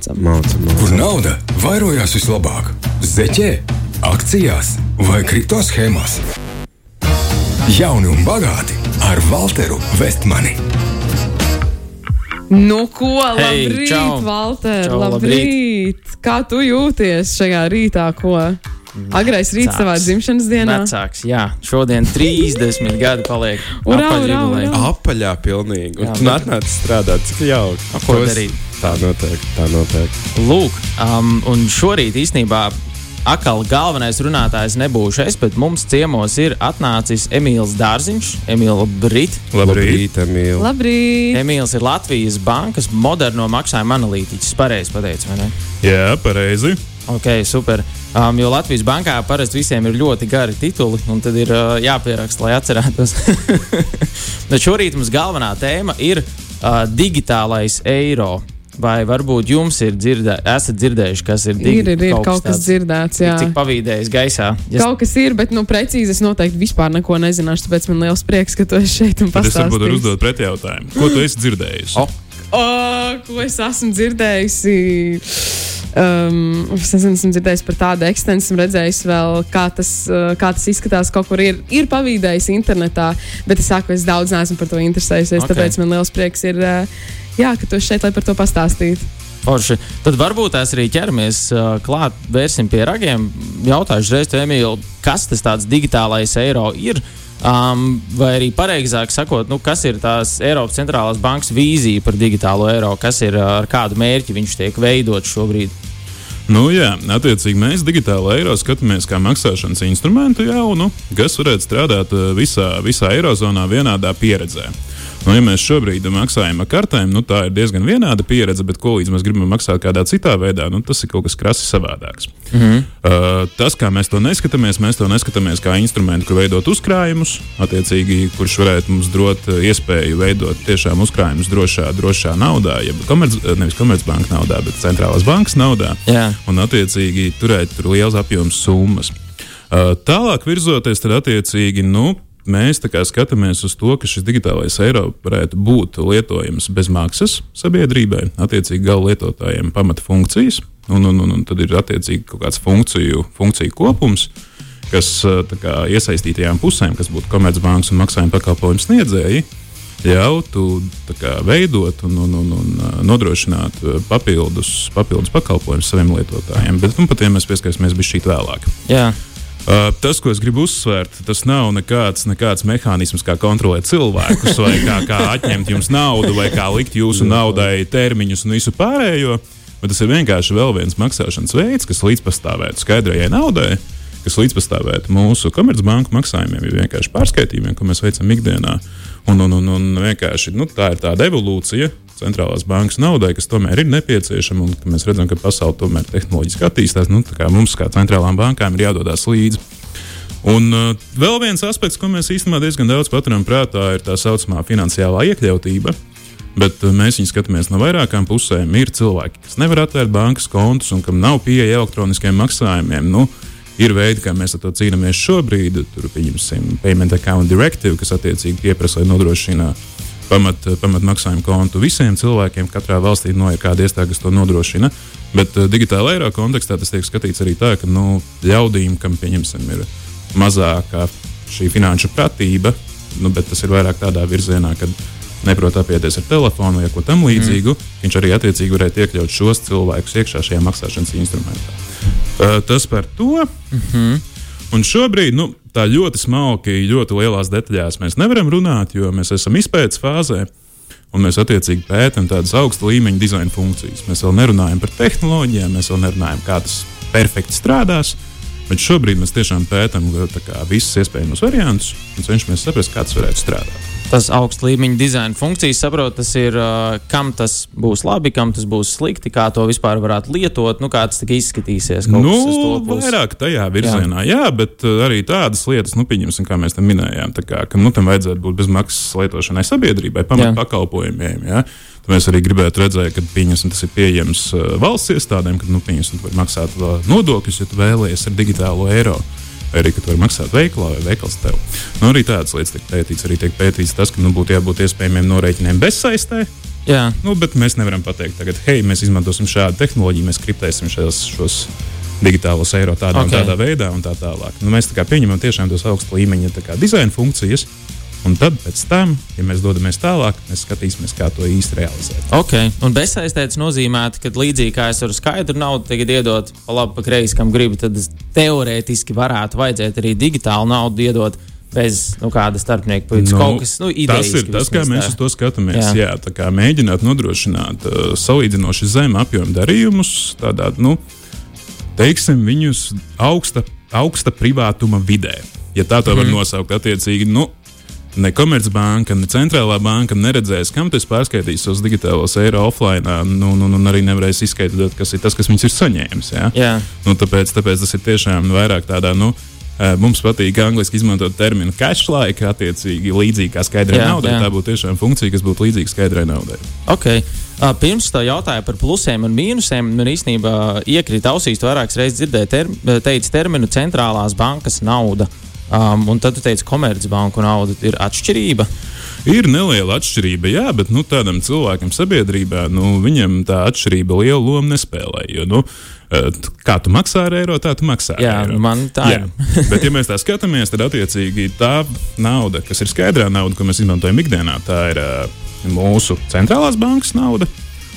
Māca, māca. Kur nauda vairojās vislabāk? Zeķē, akcijās vai kripto schēmās? Jauni un bagāti ar Walteru Vestmani. Nu, ko? Hei, labrīt, čau. Valter! Čau, labrīt. Kā tu jūties šajā rītā? Ko? Agrais rīts savā dzimšanas dienā. Vecāks, jā, šodien 30 gadi paliek. Urā, urā, urā. Apaļā pilnīgi. Un Jā, tu bet- atnāc strādāt, cik jauki. Ko darīt? Tā notiek, tā notiek. Lūk, um, un šorīt īstenībā atkal galvenais runātājs nebūšu es, bet mums ciemos ir atnācis Emīls Dārziņš, Emīls Brīt. Labrīt, Emīl. Labrīt! Emīls ir Latvijas bankas moderno maksājuma analītiķis. Pareizi pateicu, vai ne? Jā, pareizi. Ok, super. Um, jo Latvijas bankā parasti visiem ir ļoti gari tituli, un tad ir uh, jāpieraksta, lai atcerētos. Bet šorīt mums galvenā tēma ir uh, digitālais eiro. Vai varbūt jums ir dzirdē, esat dzirdējuši, kas ir Ir, ir, ir kaut, kaut kas tāds, dzirdēts, jā. Cik pavīdējis gaisā. Ja Kaut kas ir, bet nu, precīzi es noteikti vispār neko nezināšu. Tāpēc man liels prieks, ka tu esi šeit un Tad es varbūt varu uzdot pretjautājumu. Ko tu esi dzirdējis? O. O, ko es esmu dzirdējusi? Um, es esmu dzirdējis par tādu ekstensu, esmu redzējis vēl, kā tas, uh, kā tas izskatās. Kaut kur ir, ir pavīdējis internetā, bet es saku, es daudz neesmu par to interesējusies. Ok. Okay. Tāpēc man liels prieks ir, uh, jā, ka tu šeit, lai par to pastāstītu. Forši. Tad varbūt mēs arī ķeramies uh, klāt, vērsim pie ragiem. Jautāšu reiz, Emīl, kas tas tāds digitālais eiro ir? Um, vai arī pareizāk sakot, nu, kas ir tās Eiropas centrālās bankas vīzija par digitālo eiro, kas ir uh, ar kādu mērķi viņš tiek veidots šobrīd? Nu, jā, attiecīgi mēs digitālo eiro skatāmies kā maksāšanas instrumentu jaunu, kas varētu strādāt visā, visā eirozonā vienādā pieredzē. Nu, ja mēs šobrīd maksājam ar kartēm, nu, tā ir diezgan vienāda pieredze, bet ko līdz mēs gribam maksāt kādā citā veidā, nu, tas ir kaut kas krasi savādāks. Mm -hmm. uh, tas, kā mēs to neskatāmies, mēs to neskatāmies kā instrumentu, kur veidot uzkrājumus, attiecīgi, kurš varētu mums dot uh, iespēju veidot tiešām uzkrājumus drošā, drošā naudā, jeb komerc, nevis komercbanka naudā, bet centrālās bankas naudā Jā. un attiecīgi turēt tur liels apjoms summas. Uh, tālāk virzoties, tad attiecīgi nu, mēs skatāmies uz to, ka šis digitālais eiro varētu būt lietojams bez maksas sabiedrībai, attiecīgi gala lietotājiem pamata funkcijas, un, un, un, un tad ir attiecīgi kaut kāds funkciju, funkciju kopums. Kas tā kā, iesaistītajām pusēm, kas būtu komercbankas un maksājuma pakalpojumu sniedzēji, ļautu kā, veidot un, un, un, un uh, nodrošināt uh, papildus, papildus pakalpojumus saviem lietotājiem. Bet nu, par tiem mēs pieskarsimies šī vēlāk. Jā. Uh, tas, ko es gribu uzsvērt, tas nav nekāds, nekāds mehānisms, kā kontrolēt cilvēkus, vai kā, kā atņemt jums naudu, vai kā likt jūsu naudai termiņus un visu pārējo. Bet tas ir vienkārši vēl viens maksāšanas veids, kas līdzpastāvētu skaidrajai naudai, kas līdzpastāvētu mūsu komercbanku maksājumiem, ir vienkārši pārskaitījumiem, ko mēs veicam ikdienā. Un, un, un, un vienkārši nu, tā ir tāda evolūcija centrālās bankas naudai, kas tomēr ir nepieciešama. Un ka mēs redzam, ka pasaule tomēr tehnoloģiski attīstās. Nu, mums, kā centrālām bankām, ir jādodas līdzi. Un uh, vēl viens aspekts, ko mēs īstenībā diezgan daudz paturam prātā, ir tā saucamā finansiālā iekļautība. Bet uh, mēs viņu skatāmies no vairākām pusēm. Ir cilvēki, kas nevar atvērt bankas kontus un kam nav pieeja elektroniskiem maksājumiem. Nu, ir veidi, kā mēs ar to cīnāmies šobrīd. Tur pieņemsim Payment Account Directive, kas attiecīgi pieprasa, lai nodrošina pamat, pamat maksājumu kontu visiem cilvēkiem. Katrā valstī no ir kāda iestāde, kas to nodrošina. Bet uh, digitālā eiro kontekstā tas tiek skatīts arī tā, ka nu, ļaudīm, kam pieņemsim, ir mazāka šī finanšu pratība, nu, bet tas ir vairāk tādā virzienā, ka neprot apieties ar telefonu vai ko tam līdzīgu, mm. viņš arī attiecīgi varētu iekļaut šos cilvēkus iekšā šajā maksāšanas instrumentā. Uh, tas par to. Mm -hmm. Un šobrīd nu, tā ļoti smalki, ļoti lielās detaļās mēs nevaram runāt, jo mēs esam izpētes fāzē. Un mēs attiecīgi pētām tādas augsta līmeņa dizaina funkcijas. Mēs vēl nerunājam par tehnoloģijām, mēs vēl nerunājam, kā tas perfekti strādās. Bet šobrīd mēs tiešām pētām kā, visus iespējamos variantus un cenšamies saprast, kā tas varētu strādāt. Tas augsta līmeņa dizaina funkcijas, saprotu, tas ir, uh, kam tas būs labi, kam tas būs slikti, kā to vispār varētu lietot, nu, kā tas izskatīsies. Nu, vairāk tajā virzienā, jā, jā bet uh, arī tādas lietas, nu, pieņemsim, kā mēs tam minējām, kā, ka nu, tam vajadzētu būt bezmaksas lietošanai sabiedrībai, pamatpakalpojumiem. Mēs arī gribētu redzēt, ka pieņemsim, tas ir pieejams uh, valsts iestādēm, ka nu, pieņemsim, maksāt uh, nodokļus, ja tu vēlējies ar digitālo eiro. Vai arī, ka tu vari maksāt veikalā vai veikals tev. Nu, arī tādas lietas tiek pētīts. Arī tiek pētīts tas, ka nu, būtu jābūt iespējamiem norēķiniem bezsaistē. Jā. Nu, bet mēs nevaram pateikt, tagad, hei, mēs izmantosim šādu tehnoloģiju, mēs kriptēsim šos, šos digitālos eiro tādā okay. Ok. un tādā veidā, un tā tālāk. Nu, mēs tā pieņemam tiešām tos augsta līmeņa dizaina funkcijas, un tad pēc tam, ja mēs dodamies tālāk, mēs skatīsimies, kā to īsti realizēt. Ok, un bezsaistēts nozīmē, ka līdzīgi kā es varu skaidru naudu tagad iedot pa labi, pa kreisi, kam gribu, tad teorētiski varētu vajadzēt arī digitālu naudu iedot bez nu, kāda starpnieka puikas. Nu, kaut kas nu, tas ir tas, kā mēs tā. uz to skatāmies. Jā. Jā. Tā kā mēģināt nodrošināt uh, salīdzinoši zemu apjomu darījumus, tādā, nu, teiksim, viņus augsta, augsta privātuma vidē. Ja tā to var mm. nosaukt, attiecīgi, nu, ne Komercbanka, ne centrālā banka neredzēs, kam tas pārskaitīs savus digitālos eiro offline, nu, nu, un arī nevarēs izskaidrot, kas ir tas, kas viņš ir saņēmis. Jā? Jā, Nu, tāpēc, tāpēc tas ir tiešām vairāk tādā. Nu, eh, Mums patīk angļuiski izmantot terminu cash like, attiecīgi līdzīgi kā skaidrai Jā, naudai. jā. Tā būtu tiešām funkcija, kas būtu līdzīga skaidrai naudai. ok. Uh, Pirms tā jautāja par plusiem un mīnusiem, man īstenībā iekrita ausīs, vairākas reizes dzirdēji, ter, teici terminu centrālās bankas nauda. Um, un tad tu teici, komercbanku nauda ir atšķirība. Ir neliela atšķirība, jā, bet nu, tādam cilvēkam sabiedrībā nu, viņam tā atšķirība lielu lomu nespēlē. Jo, nu, eh, kā tu maksā ar eiro, tā tu maksā Jā, eiro. man tā Jā, ir. bet, ja mēs tā skatāmies, tad attiecīgi tā nauda, kas ir skaidrā nauda, ko mēs izmantojam ikdienā, tā ir uh, mūsu centrālās bankas nauda.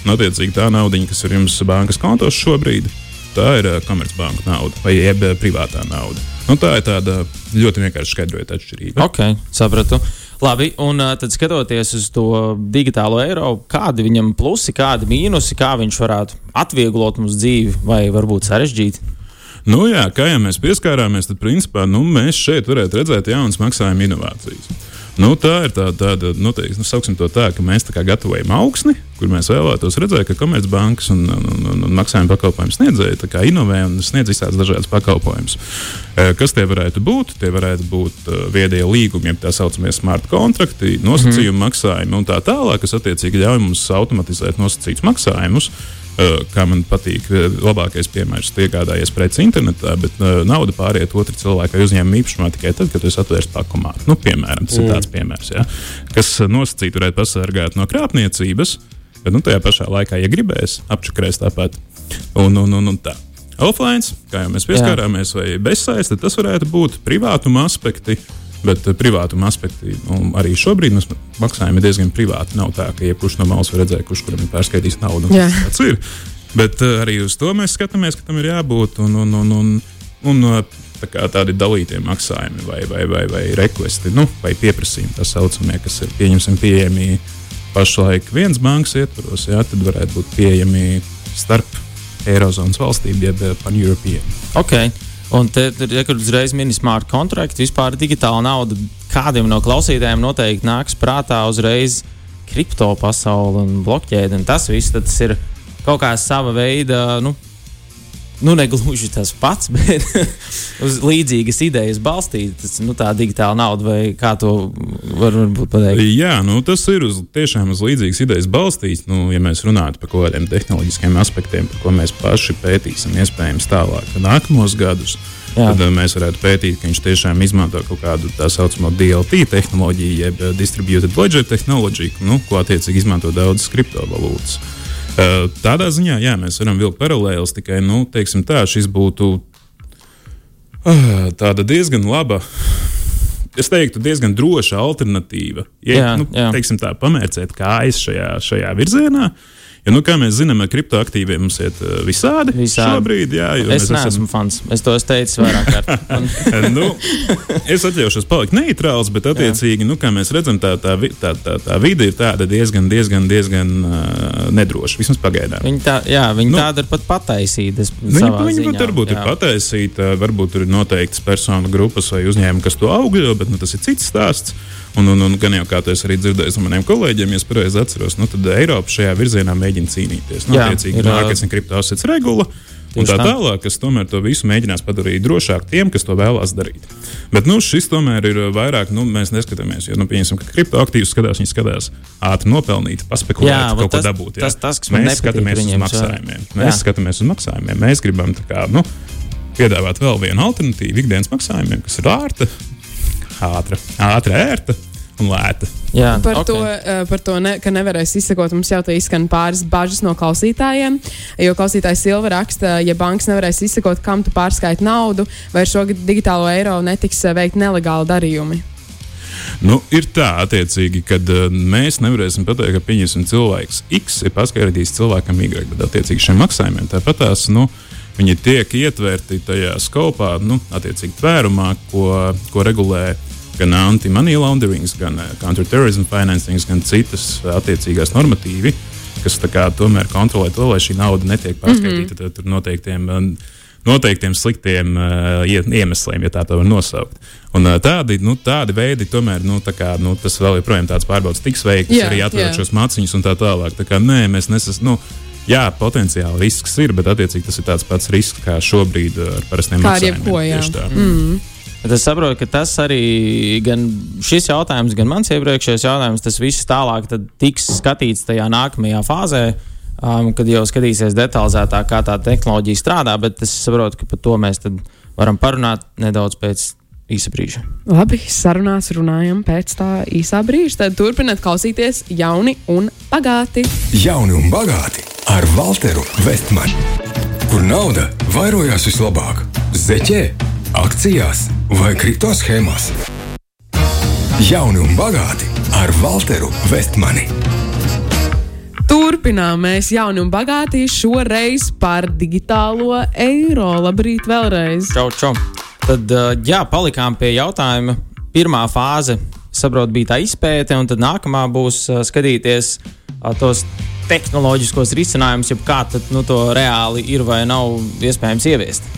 Un, attiecīgi, tā nauda, kas ir jums bankas kontos šobrīd, tā ir uh, komercbanka nauda vai jeb privātā nauda. Nu, tā ir tāda ļoti vienkārši skaidrojota atšķirība. Ok, sapratu. Labi, un tad skatoties uz to digitālo eiro, kādi viņam plusi, kādi mīnusi, kā viņš varētu atvieglot mums dzīvi vai varbūt sarežģīt. Nu, jā, kā jau mēs pieskārāmies, tad principā nu, mēs šeit varētu redzēt jaunas maksājuma inovācijas. Nu, tā ir tāda, tāda nu, teiks, nu, sauksim to tā, ka mēs tā kā gatavojam augsni, kur mēs vēlētos redzēt, ka komercbankas un, un, un, un maksājuma pakalpojumu sniedzēji kā inovē un sniedz visādas dažādas pakalpojumus. Eh, Kas tie varētu būt? Tie varētu būt eh, viedie līgumi, jeb tā saucamie smart kontrakti, nosacījumu mm. maksājumi un tā tālāk, kas attiecīgi ļauj mums automatizēt nosacītus maksājumus. Uh, kā man patīk, uh, labākais piemērs ir iegādājies preci internetā, bet uh, nauda pāriet otra cilvēka uzņēmuma īpašumā tikai tad, kad jūs atvērsiet pakomātu. Nu, piemēram, tas mm. ir tāds piemērs, ja, kas uh, nosacīti varētu pasargāt no krāpniecības, bet nu, tajā pašā laikā, ja gribēs, apčakarēs tāpat. Un, un, un, un tā. Offline, kā jau mēs pieskārāmies, vai bezsaiste, tas varētu būt privātuma aspekti. Bet uh, privātuma aspekti arī šobrīd mēs maksājam diezgan privāti. Nav tā, ka jebkurš no malas var redzēt, kurš kuram ir pārskaitījis naudu. Tas ir. Bet uh, arī uz to mēs skatāmies, ka tam ir jābūt. Un, un, un, un, un, tā kā tādi dalītie maksājumi vai, vai, vai, vai requesti, nu, vai pieprasījumi, tā saucamie, kas ir pieejami pašlaik viens bankas ietvaros, jā, tad varētu būt pieejami starp Eirozonas valstīm, jeb uh, pan-European. Ok, un te tur ja, uzreiz mini smart kontrakti, vispār digitāla nauda. Kādiem no klausītājiem noteikti nāks prātā uzreiz kripto pasaule un blokķēde. Un tas viss tas ir kaut kā sava veida. Nu, Nu, ne gluži tas pats, bet uz līdzīgas idejas balstītas. Nu, tā digitāla nauda, vai kā to var, varbūt pateikt. Jā, nu, tas ir uz, tiešām uz līdzīgas idejas balstīts. Nu, ja mēs runājam par kaut kādiem tehnoloģiskiem aspektiem, par ko mēs paši pētīsim, iespējams, tālāk, nākamos gadus, Jā. tad eh, mēs varētu pētīt, ka viņš tiešām izmanto kaut kādu tā saucamo DLT tehnoloģiju, jeb eh, Distributed Ledger tehnoloģiju, nu, ko attiecīgi izmanto daudzas kriptovalūtas. Eh, Tādā ziņā, jā, mēs varam vilkt paralēlus, tikai, nu, teiksim tā, šis būtu ah, tāda diezgan laba es teiktu, diezgan droša alternatīva. Ja, Jā, nu, jā. teiksim tā, pamērcēt kājas šajā, šajā virzienā. Jo, nu, kā mēs zinām, ar kriptoaktīviem mums iet uh, visādi. Visādi. Šobrīd, jā, jo Es neesmu fans. Es to esmu teicis vairāk kārt. Un, nu, es atļaušos palikt neitrāls, bet attiecīgi, nu, kā mēs redzam, tā, tā, tā, tā, tā vide ir tāda diezgan, diezgan, diezgan uh, nedroša. Vismaz pagaidām. Viņi, tā, jā, viņi Nu, tāda ir pat pataisīta. Viņa, viņa ziņā, pat varbūt jā. ir pataisīta, varbūt tur ir noteiktas personu grupas vai uzņēmumi, kas to augļo, bet nu, tas ir cits stāsts. Un, un, un gan jau kā to es arī dzirdēju no maniem kolēģiem, ja es pareizi atceros, nu, tad Eiropa šajā virzienā mēģina cīnīties. Nu, Jā, attiecīgi, nākas ir kriptoasets regula. Un tā tā. tālāk, kas tomēr to visu mēģinās padarīt drošāk tiem, kas to vēlās darīt. Bet nu, šis tomēr ir vairāk, nu, mēs neskatāmies. Jo, nu, pieņemsim, ka kriptoaktīvus skatās, viņi skatās ātri nopelnīt, paspekulēt, Jā, kaut ko tas- dabūt. jā. tas- tas, kas mēs skatāmies uz viņiem, jā. maksājumiem. Jā. Mēs skatāmies uz maksājumiem. Mēs gribam tā kā, nu, piedāvāt vēl vienu alternatīvu ikdienas maksājumiem, kas ir ārta, ātra, ātra ērta. un lēta. Jā, Par ok. okay. to, eh, par to ne, ka nevarēs izsekot, mums jau te izskan pāris bažas no klausītājiem. Jo klausītājs Silva raksta, ja bankas nevarēs izsekot, kam tu pārskaiti naudu, vai ar šo digitālo eiro netiks eh, veikt nelegāli darījumi. Nu, ir tā, attiecīgi, kad uh, mēs nevarēsim pateikt, ka pieņemsim cilvēks X ir paskaidrojis cilvēkam Y, bet attiecīgi šiem maksājumiem tāpat tās. Nu, Viņi tiek ietverti tajā skopā, nu, attiecīgi tvērumā, ko, ko regulē gan anti-money laundering, gan uh, counterterrorism financing, gan citas uh, attiecīgās normatīvi, kas kā, tomēr kontrolē to, lai šī nauda netiek pārskaitīta mm -hmm. tur noteiktiem. Uh, noteiktiem sliktiem uh, ie- iemesliem, ja tā tā var nosaukt. Un, uh, tādi, nu, tādi veidi, tomēr, nu, tā kā, nu, tas vēl joprojām tāds pārbaudas tiks veikts, Jā, arī atverot jā. šos maciņus un tā tālāk. Tā kā, nē, mēs nesam. Nu, Jā, potenciāli risks ir, bet attiecīgi tas ir tāds pats risks kā šobrīd ar parastiem maksājumiem. Tieši tā. Mm. Es saprotu, ka tas arī gan šis jautājums, gan mans iepriekšējais jautājums, tas viss tālāk tad tiks skatīts tajā nākamajā fāzē, um, kad jau skatīsies detalizētāk, kā tā tehnoloģija strādā. Bet es saprotu, ka par to mēs tad varam parunāt nedaudz pēc īsa brīža. Labi, sarunās runājam pēc tā īsā brīža. Tad turpiniet klausīties jauni un bagāti. Jauni un bagāti ar Walteru Vestmani. Kur nauda vairojās vislabāk? Zeķē, akcijās vai kripto schēmās? Jauni un bagāti ar Walteru Vestmani. Turpinām mēs jauni un bagāti šoreiz par digitālo eiro. Labrīt, vēlreiz! Čau, čau. Tad, uh, jā, palikām pie jautājuma. Pirmā fāze, saprotu, bija tā izpēte, un tad nākamā būs uh, skatīties uh, tos tehnoloģiskos risinājumus, jeb kā tad, nu, to reāli ir vai nav iespējams ieviest.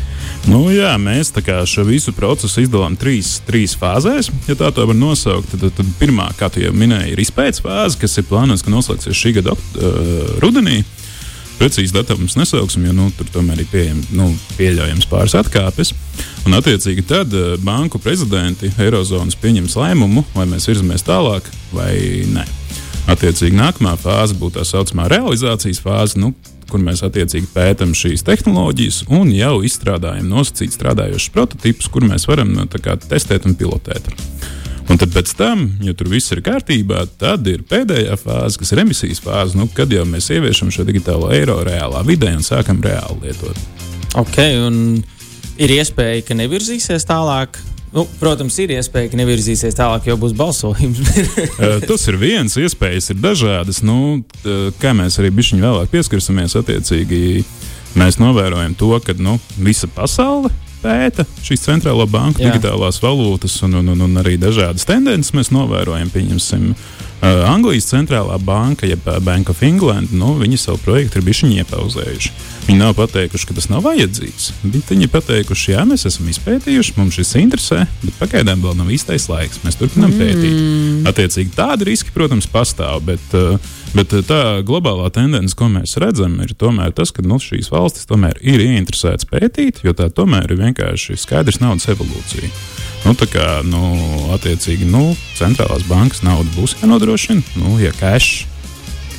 Nu, jā, mēs šo visu procesu izdalām trīs, trīs fāzēs. Ja tā tā var nosaukt, tad, tad pirmā, kā jau minēji, ir izpētes fāze, kas ir plānots, ka noslēgsies šī gada uh, rudenī. Precīzi datumus nesauksim, jo nu, tur tomēr ir pieejams, nu, pieļaujams pāris atkāpes. Un, attiecīgi, tad uh, banku prezidenti Eirozonas pieņems lēmumu, vai mēs virzamies tālāk vai nē. Attiecīgi, nākamā fāze būtu tā saucamā realizācijas fāze, nu, kur mēs attiecīgi pētām šīs tehnoloģijas un jau izstrādājam nosacīt strādājošus prototipus, kur mēs varam nu, kā, testēt un pilotēt. Un tad pēc tam, ja tur viss ir kārtībā, tad ir pēdējā fāze, kas ir emisijas fāze, nu, kad jau mēs ieviešam šo digitālo eiro reālā vidē un sākam reāli lietot. Ok, un ir iespēja, ka nevirzīsies tālāk. Nu, protams, ir iespēja, ka nevirzīsies tālāk, jo būs balsojums. Eh, Tas ir viens, iespējas ir dažādas. Nu, t- kā mēs arī bišķiņu vēlāk pieskarsimies, attiecīgi mēs novērojam to, ka nu, visa pasaule pēta šīs centrālo banku Jā. digitālās valūtas un, un, un, un arī dažādas tendences mēs novērojam. Pieņemsim, uh, Anglijas centrālā banka, jeb uh, Bank of England, nu, viņi savu projektu ir bijuši iepauzējuši. Viņi nav pateikuši, ka tas nav vajadzīgs. Bet viņi ir pateikuši, jā, mēs esam izpētījuši, mums šis interesē, bet pagaidām vēl nav īstais laiks. Mēs turpinām mm. pētīt. Attiecīgi, tādi riski, protams, pastāv. Bet, uh, bet uh, tā globālā tendence, ko mēs redzam, ir tomēr tas, ka nu, šīs valstis tomēr ir ieinteresētas pētīt, jo tā tomēr ir vienkārši skaidrs naudas evolūcija. Nu, tā kā, nu, attiecīgi, nu, centrālās bankas nauda būs jānodrošina, nu, ja cash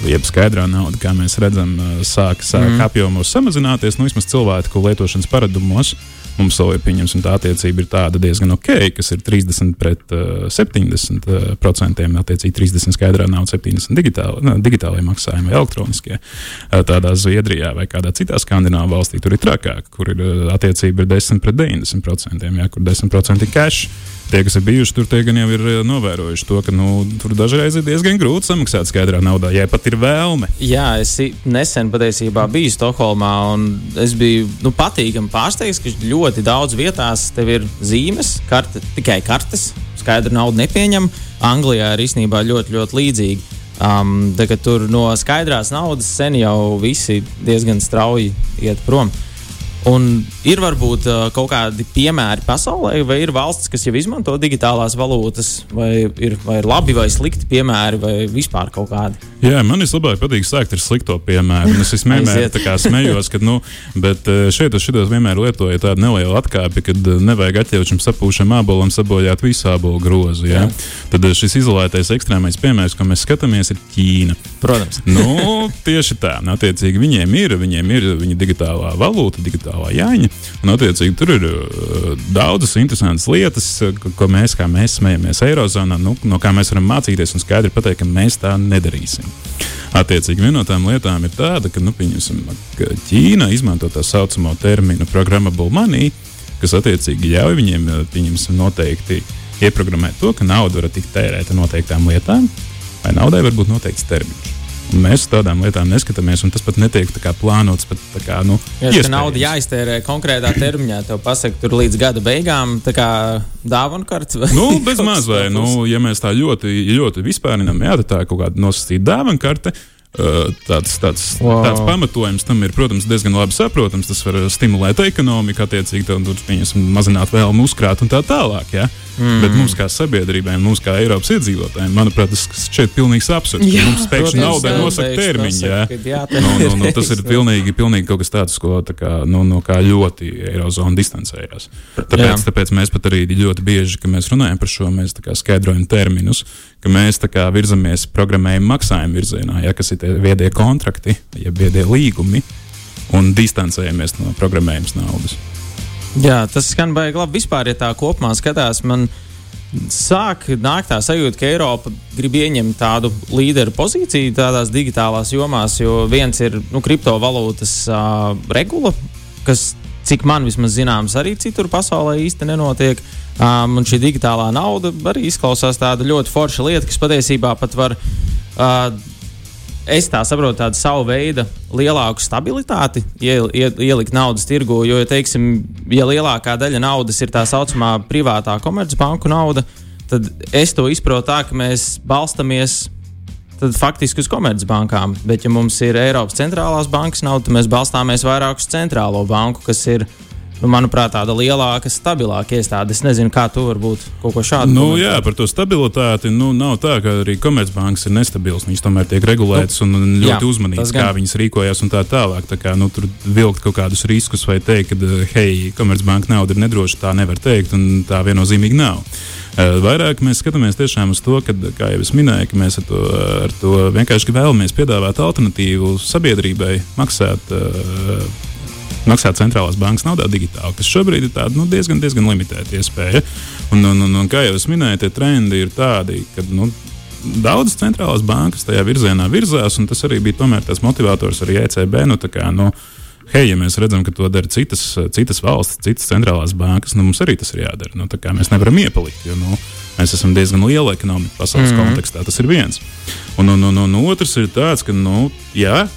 jeb skaidrā nauda, kā mēs redzam, sāk, sāk mm. apjomos samazināties, nu, vismaz cilvēku lietošanas paradumos. Mums vēl ir pieņemsim, tā attiecība ir tāda diezgan ok, kas ir 30 pret uh, 70 uh, procentiem. Attiecīgi 30 skaidrā nauda, 70 digitāli, nu, digitālajie maksājumi vai elektroniskie. Uh, tādā Zviedrijā vai kādā citā skandināvā valstī tur ir trakāk, kur ir uh, attiecība ir 10 pret 90 procentiem, jā, kur 10% ir cash. Tie, kas ir bijuši tur, tie gan jau ir eh, novērojuši to, ka nu, tur dažreiz ir diezgan grūti samaksāt skaidrā naudā, ja pat ir vēlme. Jā, es nesen patiesībā biju Stokholmā, un es biju nu, patīkami pārsteigts, ka ļoti daudz vietās tev ir zīmes, karte, tikai kartes, skaidra nauda nepieņem. Anglijā ir īstenībā ļoti, ļoti līdzīgi. Um, tur no skaidrās naudas sen jau visi diezgan strauji iet prom. Un ir varbūt uh, kaut kādi piemēri pasaulē, vai ir valsts, kas jau izmanto digitālās valūtas, vai ir, vai ir labi vai slikti piemēri, vai vispār kaut kādi. Jā, man vislabāk patīk sākt ar slikto piemēru. Es vienmēr smējos, ka, nu, bet eh, šeit es šitos vienmēr lietoju tādu nelielu atkāpi, kad eh, nevajag atļaušam sapūšam ābolam sabojāt visu ābolu grozu. Jā? Tad eh, šis izolētais ekstrēmais piemērs, ko mēs skatāmies, ir Ķīna. Protams. nu, tieši tā. Attiecīgi, viņiem ir, viņiem ir viņa digitālā valūta, digitālā Jāņa. Jāņa. Un, attiecīgi, tur ir uh, daudzas interesantas lietas, uh, ko- mēs, kā mēs smējamies Eirozonā, nu, no kā mēs varam mācīties un skaidri pateikt, ka mēs tā nedarīsim. Attiecīgi, viena no tām lietām ir tāda, ka, nu, pieņemsim, ka Ķīna izmanto tā saucamo terminu programmable money, kas attiecīgi ļauj viņiem uh, pieņemsim, noteikti ieprogrammēt to, ka nauda var tikt tērēta noteiktām lietām, vai naudai var būt noteikts termiņš. Mēs tādām lietām neskatāmies, un tas pat netiek tā kā plānots. Pat, tā kā, nu, Ja tā nauda jāiztērē konkrētā termiņā, tev pasaka, tur līdz gada beigām, dāvana vai Nu, bez maz vai, nu, ja mēs tā ļoti, ļoti vispārinām, jā, tad tā ir kaut kāda nosacīta dāvana karte. Uh, Tāds, tāds, Wow. tāds pamatojums tam ir, protams, diezgan labi saprotams. Tas var stimulēt ekonomiku, attiecīgi, mazināt vēlmu uzkrāt un tā tālāk. Ja? Mm. Bet mums, kā sabiedrībai, mums, kā Eiropas iedzīvotājiem, manuprāt, tas šķiet pilnīgs absurds. Jā, Mums pēkšņi naudai jā, nosaka termiņu. kad jātērē Nu, nu, nu, tas ir pilnīgi, pilnīgi kaut kas tāds, ko tā kā, nu, no kā ļoti Eirozona distancējās. Tāpēc, Jā. tāpēc mēs pat arī ļoti bieži, kad mēs runājam par šo, mēs skaidrojam terminus, ka mēs kā virzamies programmējuma maksājuma virzienā, ja, kas ir tie viedie kontrakti, ja viedie līgumi, un distancējamies no programmējuma naudas. Jā, tas skan baigi labi. Vispār, ja tā kopumā skatās, man sāk nākt tā sajūta, ka Eiropa grib ieņemt tādu līderu pozīciju tādās digitālās jomās, jo viens ir nu, kriptovalūtas uh, regula, kas, cik man vismaz zināms, arī citur pasaulē īsti nenotiek. Um, un šī digitālā nauda arī izklausās tāda ļoti forša lieta, kas patiesībā pat var uh, es tā saprotu, tādu savu veidu lielāku stabilitāti iel, ie, ielikt naudas tirgu. Jo, ja, teiksim, ja lielākā daļa naudas ir tā saucamā privātā komercbanku nauda, tad es to izprotu tā, ka mēs balstamies. Tad faktiski uz komercbankām, bet, ja mums ir Eiropas centrālās bankas nauda, tad mēs balstāmies vairāk uz centrālo banku, kas ir, manuprāt, tāda lielāka, stabilāka iestāde. Es nezinu, kā tu varbūt kaut ko šādu Nu, komentēt. jā, par to stabilitāti. Nu, nav tā, ka arī komercbankas ir nestabils. Viņas tomēr tiek regulētas un un ļoti jā, uzmanīgas, kā viņas rīkojas un tā tālāk. Tā kā, nu, tur vilkt kaut kādus riskus vai teikt, ka, hei, komercbanka nauda ir nedroša, tā nevar teikt, un tā viennozīmīgi nav. Eh, Vairāk mēs skatāmies tiešām uz to, ka, kā jau es minēju, ka mēs ar to, ar to vienkārši vēlamies piedāvāt alternatīvu sabiedrībai maksāt. Uh, maksāt centrālās bankas naudā digitāli, kas šobrīd ir tāda, nu, diezgan, diezgan limitēta iespēja. Un, un, un, un kā jau es minēju, tie trendi ir tādi, ka nu, daudzas centrālās bankas tajā virzienā virzās, un tas arī bija tas motivators arī ECB. Nu, kā, nu, Hei, ja mēs redzam, ka to dara citas, citas valstis, citas centrālās bankas, nu, mums arī tas ir jādara. Nu, mēs nevaram iepalikt, jo nu, mēs esam diezgan liela ekonomika pasaules mm -hmm. kontekstā. Tas ir viens. Un, un, un, un otrs ir tāds, ka, nu, jā,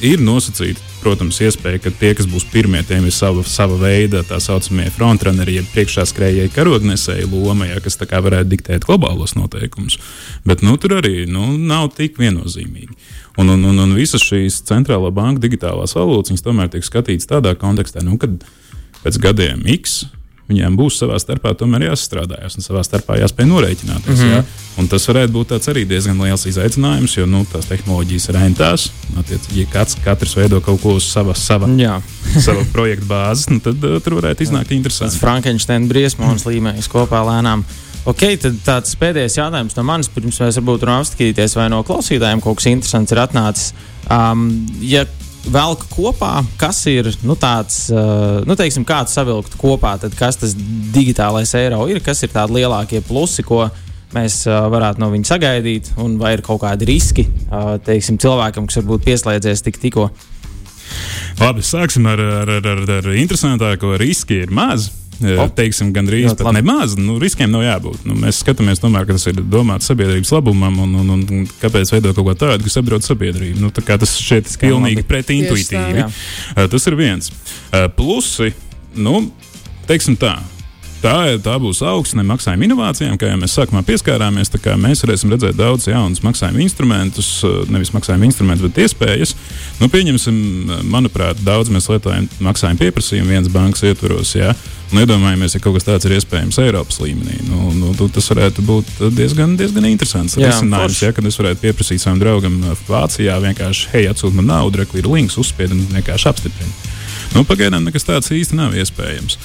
ir nosacīta, protams, iespēja, ka tie, kas būs pirmie, tiem ir sava, sava veida tā saucamie frontrunneri, jeb priekšskrējēji karognesēji loma, ja, kas varētu diktēt globālos noteikumus. Bet nu, tur arī nu, nav tik viennozīmīgi. Un, un, un, un visas šīs centrālā banka digitālās valūtas, tomēr tiek skatītas tādā kontekstā, nu, kad pēc gadiem X viņiem būs savā starpā jāsastrādājas un savā starpā jāspēj norēķināties. Mm -hmm. jā. Un tas varētu būt arī diezgan liels izaicinājums, jo nu, tās tehnoloģijas ir rentās. Ja kāds, katrs veido kaut ko uz sava, sava, sava projekta bāzes, nu, tad uh, tur varētu iznākt tas interesanti. Frankensteina briesmonis līmenis kopā lēnām. Ok, tad tāds pēdējais jautājums no manis, pirms mēs varbūt varam apskatīties, vai no klausītājiem kaut kas interesants ir atnācis. Um, ja velk kopā, kas ir nu, tāds, uh, nu, teiksim, kāds savilkt kopā, tad kas tas digitālais eiro ir, kas ir tādi lielākie plusi, ko mēs uh, varētu no viņa sagaidīt, un vai ir kaut kādi riski uh, teiksim, cilvēkam, kas varbūt pieslēdzies tik tikko. Labi, sāksim ar, ar, ar, ar, interesantāko. Riski ir maz. Teiksim, gandrīz pat nemaz. Nu, riskiem nav jābūt. Nu, mēs skatāmies, tomēr, ka tas ir domāts sabiedrības labumam, un, un, un, kāpēc veidot kaut ko tādu, kas apdraud sabiedrību. Nu, tas šķiet Skan pilnīgi pretintuitīvi. Tas ir viens. Plusi, nu, teiksim tā. Tā, ir- tā būs augsne maksājuma inovācijām, kā jau mēs sākumā pieskārāmies. Mēs varēsim redzēt daudz jaunus maksājuma instrumentus, nevis maksājuma instrumentus, bet iespējas. Nu, pieņemsim, manuprāt, daudz mēs lietojam maksājuma pieprasījumu viens bankas ietvaros. Jā. Un iedomājamies, ja kaut kas tāds ir iespējams Eiropas līmenī. Nu, nu, tas varētu būt diezgan, diezgan interesants Jā, risinājums. Ja, kad es varētu pieprasīt savam draugam Vācijā, vienkārši, hei, atsūti man naudu, reku ir links, uzspied un vienkārši apstiprina. Nu, pagaidām nekas tāds īsti nav iespējams.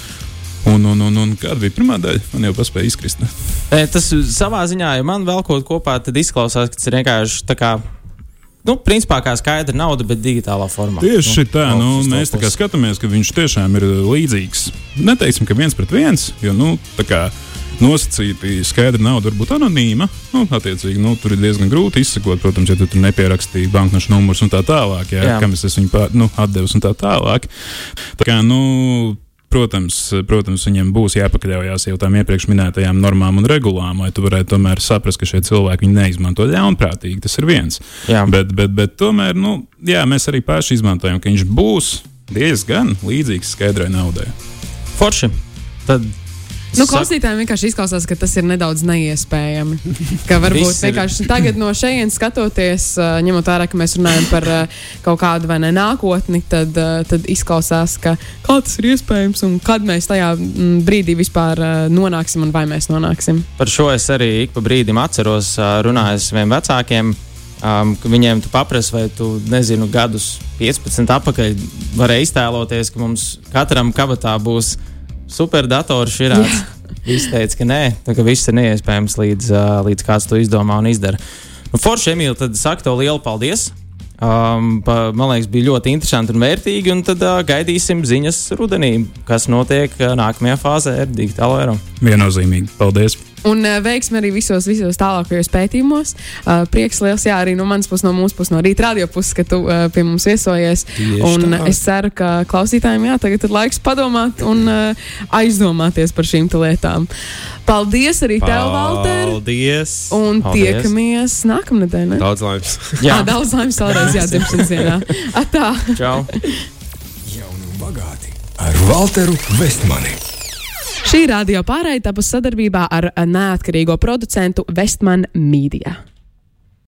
Un, un, un, un kāda bija pirmā daļa? Man jau paspēja izkrist. Ne? E, Tas savā ziņā, ja man vēl kaut ko kopā, tad izklausās, ka tas ir vienkārši tā kā nu, principā kā skaidra nauda, bet digitālā formā. Tieši tā, nu, uz to mēs tā kā skatāmies, ka viņš tiešām ir līdzīgs. Neteiksim, ka viens pret viens, jo nu, tā kā nosacīti skaidra nauda var būt anonīma. Nu, attiecīgi, nu, tur ir diezgan grūti izsekot, protams, ja tu tur nepierakstīji banknošu numurus un tā tālāk, jā, Jā. kam es viņu pār- nu, atdevis un tā tālāk. Tā kā, nu, Protams, protams, viņiem būs jāpakaļaujas jau tām iepriekš minētajām normām un regulām, lai tu varētu tomēr saprast, ka šie cilvēki neizmanto ļaunprātīgi. Tas ir viens. Jā. Bet, bet, bet tomēr, nu, jā, mēs arī paši izmantojam, ka viņš būs diezgan līdzīgs skaidrai naudai. Forši. Tad, Nu, klausītājiem vienkārši izklausās, ka tas ir nedaudz neiespējami. Ka varbūt vienkārši tagad no šejienes skatoties, ņemot vērā, ka mēs runājam par kaut kādu vai ne nākotni, tad, tad izklausās, ka kā tas ir iespējams un kad mēs tajā mm, brīdī vispār nonāksim un vai mēs nonāksim. Par šo es arī ik pa brīdim atceros, runājot ar saviem vecākiem. Um, viņiem tu paprasti, vai tu nezinu, gadus 15 atpakaļ varēji iztēloties, ka mums katram kabatā būs superdators širāts. Viņš teica, ka nē, tā, ka viss ir neiespējams līdz, līdz kāds to izdomā un izdara. Nu, Forši, Emīl, tad saku tev lielu paldies. Um, pa, man liekas, bija ļoti interesanti un vērtīgi. Un tad uh, gaidīsim ziņas rudenī, kas notiek uh, nākamajā fāzē ar digitālo eiro. Viennozīmīgi. Paldies! Un uh, veiksmi arī visos, visos tālākajos pētījumos. Uh, prieks liels, jā, arī no manas puses, no mūsu puses, no rīta radio puses, ka tu uh, pie mums viesojies. Tieši Un tā. es ceru, ka klausītājiem jā, tagad ir laiks padomāt un uh, aizdomāties par šīm lietām. Paldies arī tev, Valter! Paldies! Un Paldies. tiekamies nākamnedēļ. ne? Daudz laimes! Jā, daudz laimes vēlreiz, jā, dzimšanas dienā. Atā! Čau! Jauni un bagāti ar Walteru Vestmani. Šī radio pārējai tapus sadarbībā ar neatkarīgo producentu Westman Media.